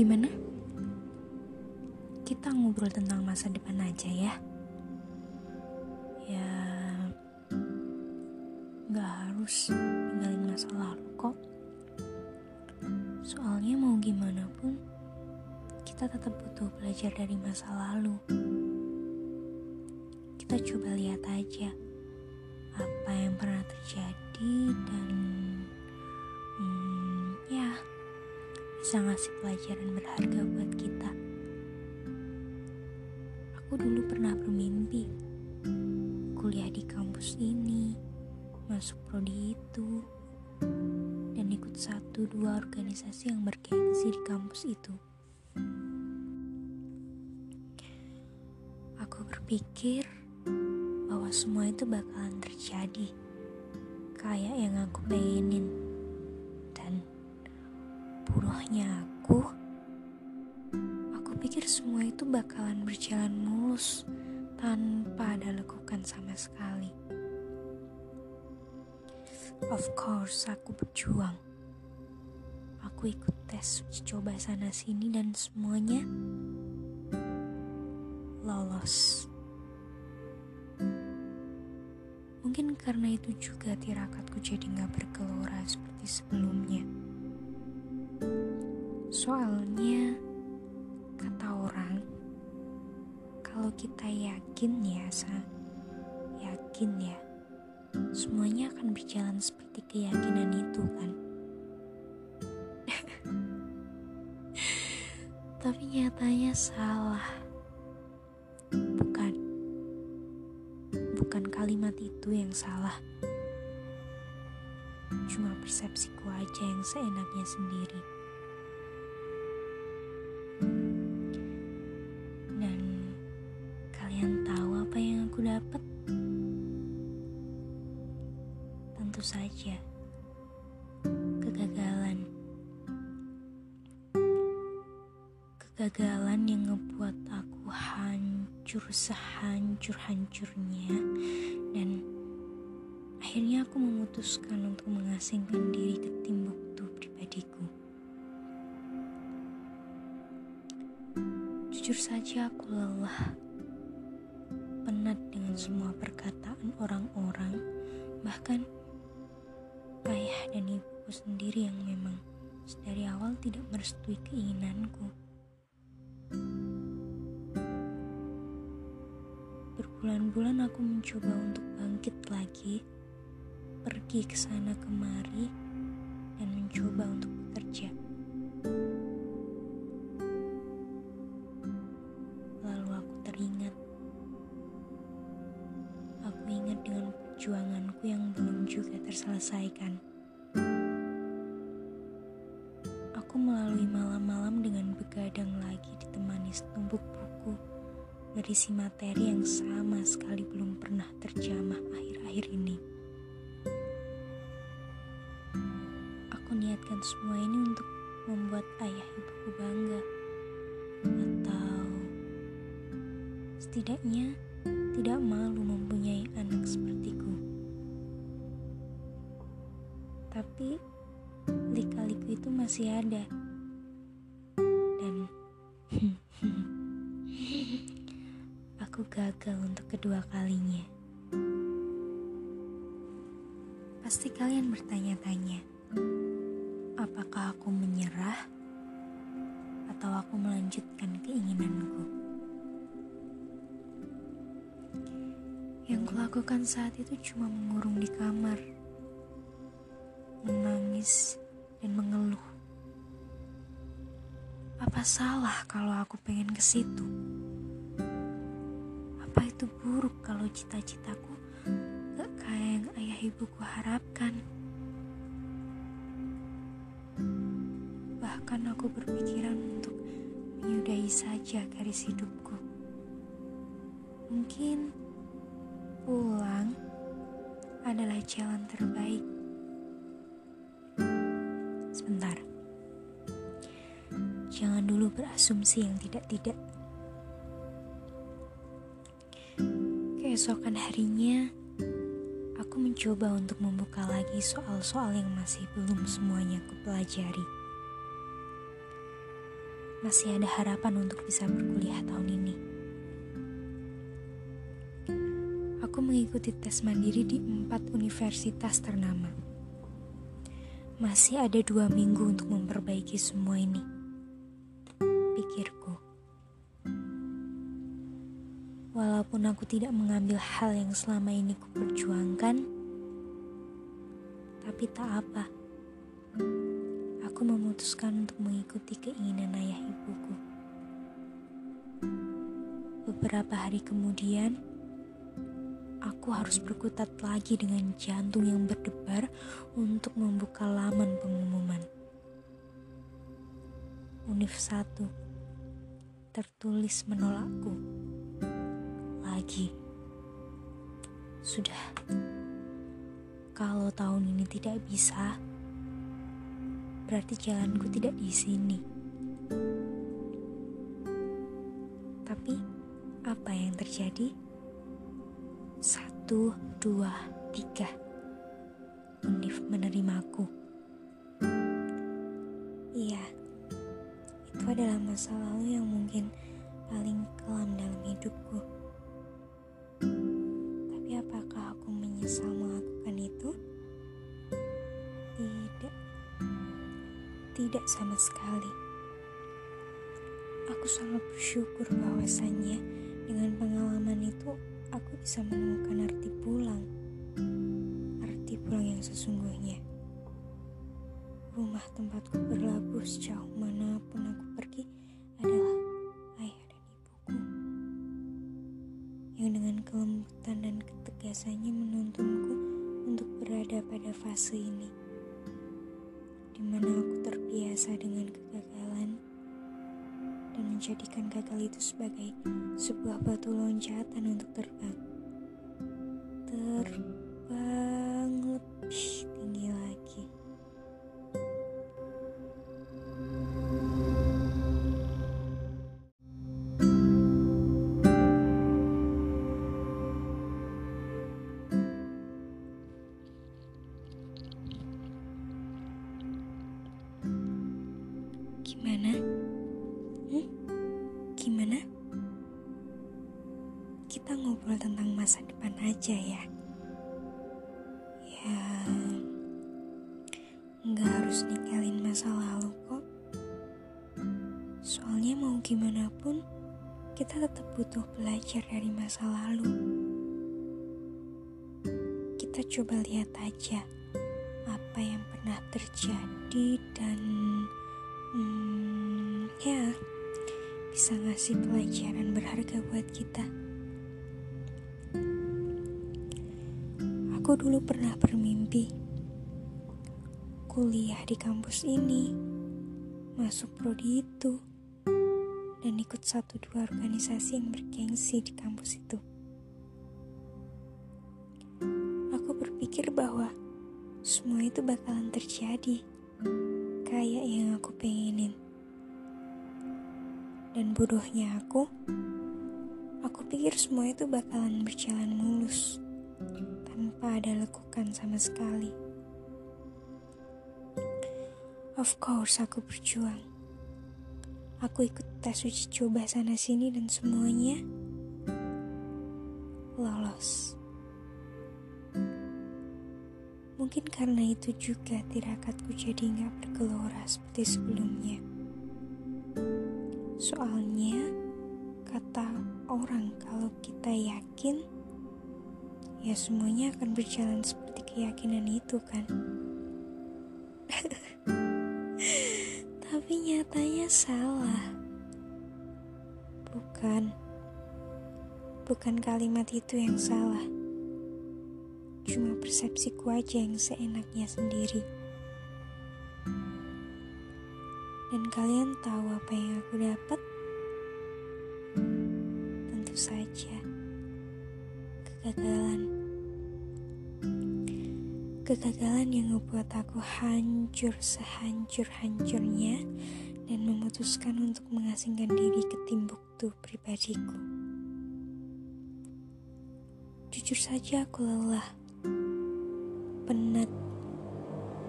Gimana? Kita ngobrol tentang masa depan aja ya. Ya, nggak harus tinggalin masa lalu kok. Soalnya mau gimana pun, kita tetap butuh belajar dari masa lalu. Kita coba lihat aja apa yang pernah terjadi dan bisa ngasih pelajaran berharga buat kita. Aku dulu pernah bermimpi kuliah di kampus ini, masuk prodi itu, dan ikut satu dua organisasi yang bergengsi di kampus itu. Aku berpikir bahwa semua itu bakalan terjadi kayak yang aku pengenin buruhnya aku aku pikir semua itu bakalan berjalan mulus tanpa ada lekukan sama sekali. Of course aku berjuang. Aku ikut tes uji coba sana sini dan semuanya lolos. Mungkin karena itu juga tirakatku jadi gak bergelora seperti sebelumnya. Soalnya, kata orang, kalau kita yakin ya, Sa, yakin ya, semuanya akan berjalan seperti keyakinan itu kan. Tapi nyatanya salah. Bukan bukan kalimat itu yang salah. Cuma persepsiku aja yang seenaknya sendiri. Dapat? Tentu saja kegagalan. Kegagalan yang ngebuat aku hancur sehancur-hancurnya dan akhirnya aku memutuskan untuk mengasingkan diri ke Timbuktu pribadiku. Jujur saja aku lelah, semua perkataan orang-orang, bahkan ayah dan ibuku sendiri yang memang dari awal tidak merestui keinginanku. Berbulan-bulan aku mencoba untuk bangkit lagi, pergi ke sana kemari, dan mencoba untuk bekerja. Juga terselesaikan. Aku melalui malam-malam dengan begadang lagi ditemani setumpuk buku berisi materi yang sama sekali belum pernah terjamah akhir-akhir ini. Aku niatkan semua ini untuk membuat ayah ibuku bangga, atau setidaknya tidak malu mempunyai anak sepertiku. Tapi lika-liku itu masih ada, dan aku gagal untuk kedua kalinya. Pasti kalian bertanya-tanya, apakah aku menyerah atau aku melanjutkan keinginanku? Yang kulakukan saat itu cuma mengurung di kamar, menangis, dan mengeluh. Apa salah kalau aku pengen ke situ? Apa itu buruk kalau cita-citaku gak kayak yang ayah ibuku harapkan? Bahkan aku berpikiran untuk menyudahi saja garis hidupku. Mungkin pulang adalah jalan terbaik. Jangan dulu berasumsi yang tidak-tidak. Keesokan harinya, aku mencoba untuk membuka lagi soal-soal yang masih belum semuanya aku pelajari. masih ada harapan untuk bisa berkuliah tahun ini. Aku mengikuti tes mandiri di empat universitas ternama. Masih ada dua minggu untuk memperbaiki semua ini. Pikirku. Walaupun aku tidak mengambil hal yang selama ini kuperjuangkan, tapi tak apa. Aku memutuskan untuk mengikuti keinginan ayah ibuku. Beberapa hari kemudian, aku harus berkutat lagi dengan jantung yang berdebar untuk membuka laman pengumuman. Unif 1 tertulis menolakku. Lagi. Sudah. Kalau tahun ini tidak bisa, berarti jalanku tidak di sini. Tapi apa yang terjadi? Satu, dua, tiga. Unif menerimaku. Iya, adalah masa lalu yang mungkin paling kelam dalam hidupku. Tapi apakah aku menyesal melakukan itu? Tidak. Tidak sama sekali. Aku sangat bersyukur bahwasannya dengan pengalaman itu aku bisa menemukan arti pulang. Arti pulang yang sesungguhnya. Rumah tempatku berlabuh sejauh mana pun aku pergi adalah ayah dan ibuku. Yang dengan kelembutan dan ketegasannya menuntunku untuk berada pada fase ini. Di mana aku terbiasa dengan kegagalan dan menjadikan gagal itu sebagai sebuah batu loncatan untuk terbang. Terbang Gimana? Hmm? Gimana? Kita ngobrol tentang masa depan aja ya. Ya, nggak harus ninggalin masa lalu kok. Soalnya mau gimana pun, kita tetap butuh belajar dari masa lalu. Kita coba lihat aja apa yang pernah terjadi dan hmm, ya bisa ngasih pelajaran berharga buat kita. Aku dulu pernah bermimpi kuliah di kampus ini, masuk prodi itu, dan ikut satu dua organisasi yang bergengsi di kampus itu. Aku berpikir bahwa semua itu bakalan terjadi kayak yang aku pengenin. Dan bodohnya aku, aku pikir semua itu bakalan berjalan mulus tanpa ada lekukan sama sekali. Of course, aku berjuang. Aku ikut tes uji coba sana sini dan semuanya Mungkin karena itu juga tirakatku jadi nggak bergelora seperti sebelumnya. Soalnya kata orang kalau kita yakin, ya semuanya akan berjalan seperti keyakinan itu kan. Tapi nyatanya salah. Bukan. Bukan kalimat itu yang salah. Cuma persepsiku aja yang seenaknya sendiri. Dan kalian tahu apa yang aku dapat? Tentu saja kegagalan. Kegagalan yang membuat aku hancur sehancur-hancurnya dan memutuskan untuk mengasingkan diri ke Timbuktu pribadiku. Jujur saja aku lelah, penat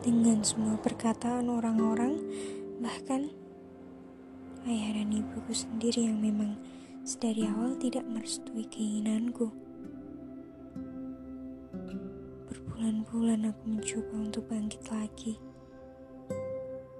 dengan semua perkataan orang-orang, bahkan ayah dan ibuku sendiri yang memang sedari awal tidak merestui keinginanku. Berbulan-bulan aku mencoba untuk bangkit lagi,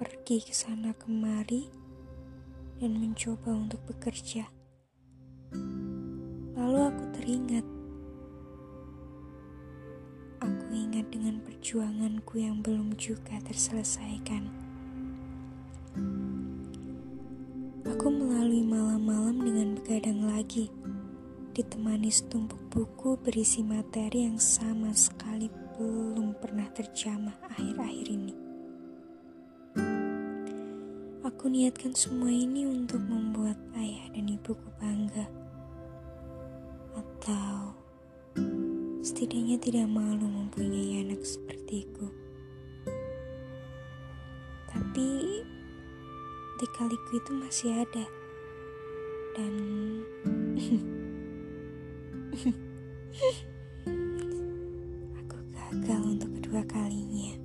pergi ke sana kemari, dan mencoba untuk bekerja. Lalu aku teringat Aku ingat dengan perjuanganku yang belum juga terselesaikan. Aku melalui malam-malam dengan begadang lagi, ditemani setumpuk buku berisi materi yang sama sekali belum pernah terjamah akhir-akhir ini. Aku niatkan semua ini untuk membuat ayah dan ibuku bangga. Atau setidaknya tidak malu mempunyai anak sepertiku. Tapi di kaliku itu masih ada dan aku gagal untuk kedua kalinya.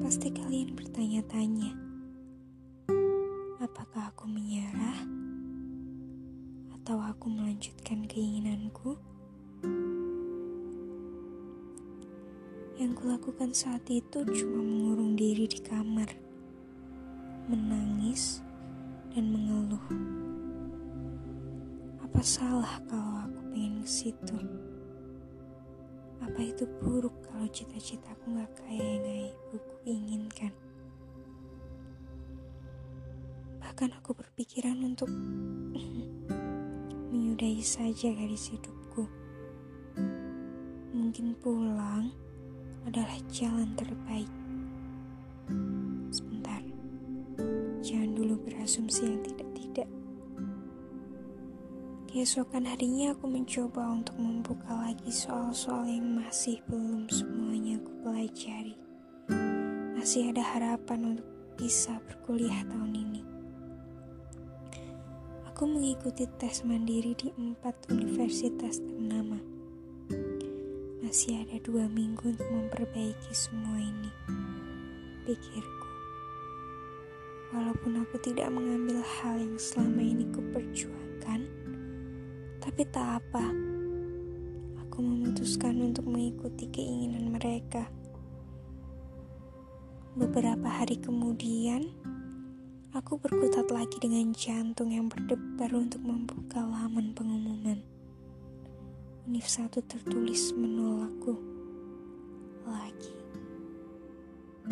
Pasti kalian bertanya-tanya, apakah aku menyerah? Atau aku melanjutkan keinginanku? Yang kulakukan saat itu cuma mengurung diri di kamar, menangis, dan mengeluh. Apa salah kalau aku pengen ke situ? Apa itu buruk kalau cita-citaku gak kayak yang ibuku inginkan? Bahkan aku berpikiran untuk menyudahi saja garis hidupku. Mungkin pulang adalah jalan terbaik. Sebentar, jangan dulu berasumsi yang tidak-tidak. Keesokan harinya aku mencoba untuk membuka lagi soal-soal yang masih belum semuanya aku pelajari. Masih ada harapan untuk bisa berkuliah tahun ini. Aku mengikuti tes mandiri di empat universitas ternama. Masih ada dua minggu untuk memperbaiki semua ini, pikirku. Walaupun aku tidak mengambil hal yang selama ini kuperjuangkan, tapi tak apa. Aku memutuskan untuk mengikuti keinginan mereka. Beberapa hari kemudian, Aku berkutat lagi dengan jantung yang berdebar untuk membuka laman pengumuman. Univ satu tertulis menolakku. Lagi.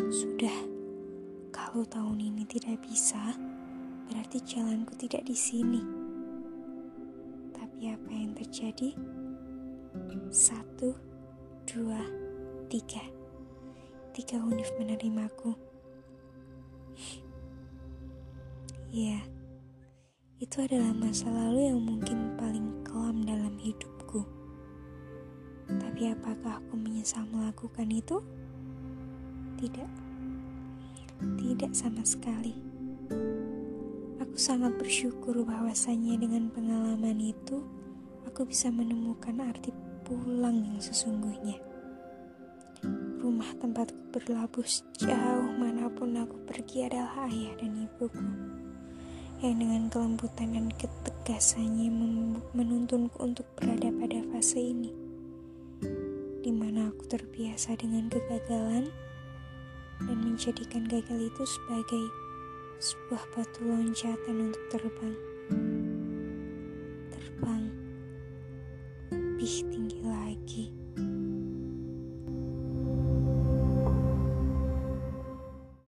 Sudah, kalau tahun ini tidak bisa, berarti jalanku tidak di sini. Tapi apa yang terjadi? Satu, dua, tiga. Tiga univ menerimaku. Ya, itu adalah masa lalu yang mungkin paling kelam dalam hidupku. Tapi apakah aku menyesal melakukan itu? Tidak. Tidak sama sekali. Aku sangat bersyukur bahwasanya dengan pengalaman itu, aku bisa menemukan arti pulang yang sesungguhnya. Rumah tempatku berlabuh sejauh mana pun aku pergi adalah ayah dan ibuku yang dengan kelembutan dan ketegasannya menuntunku untuk berada pada fase ini, di mana aku terbiasa dengan kegagalan dan menjadikan gagal itu sebagai sebuah batu loncatan untuk terbang.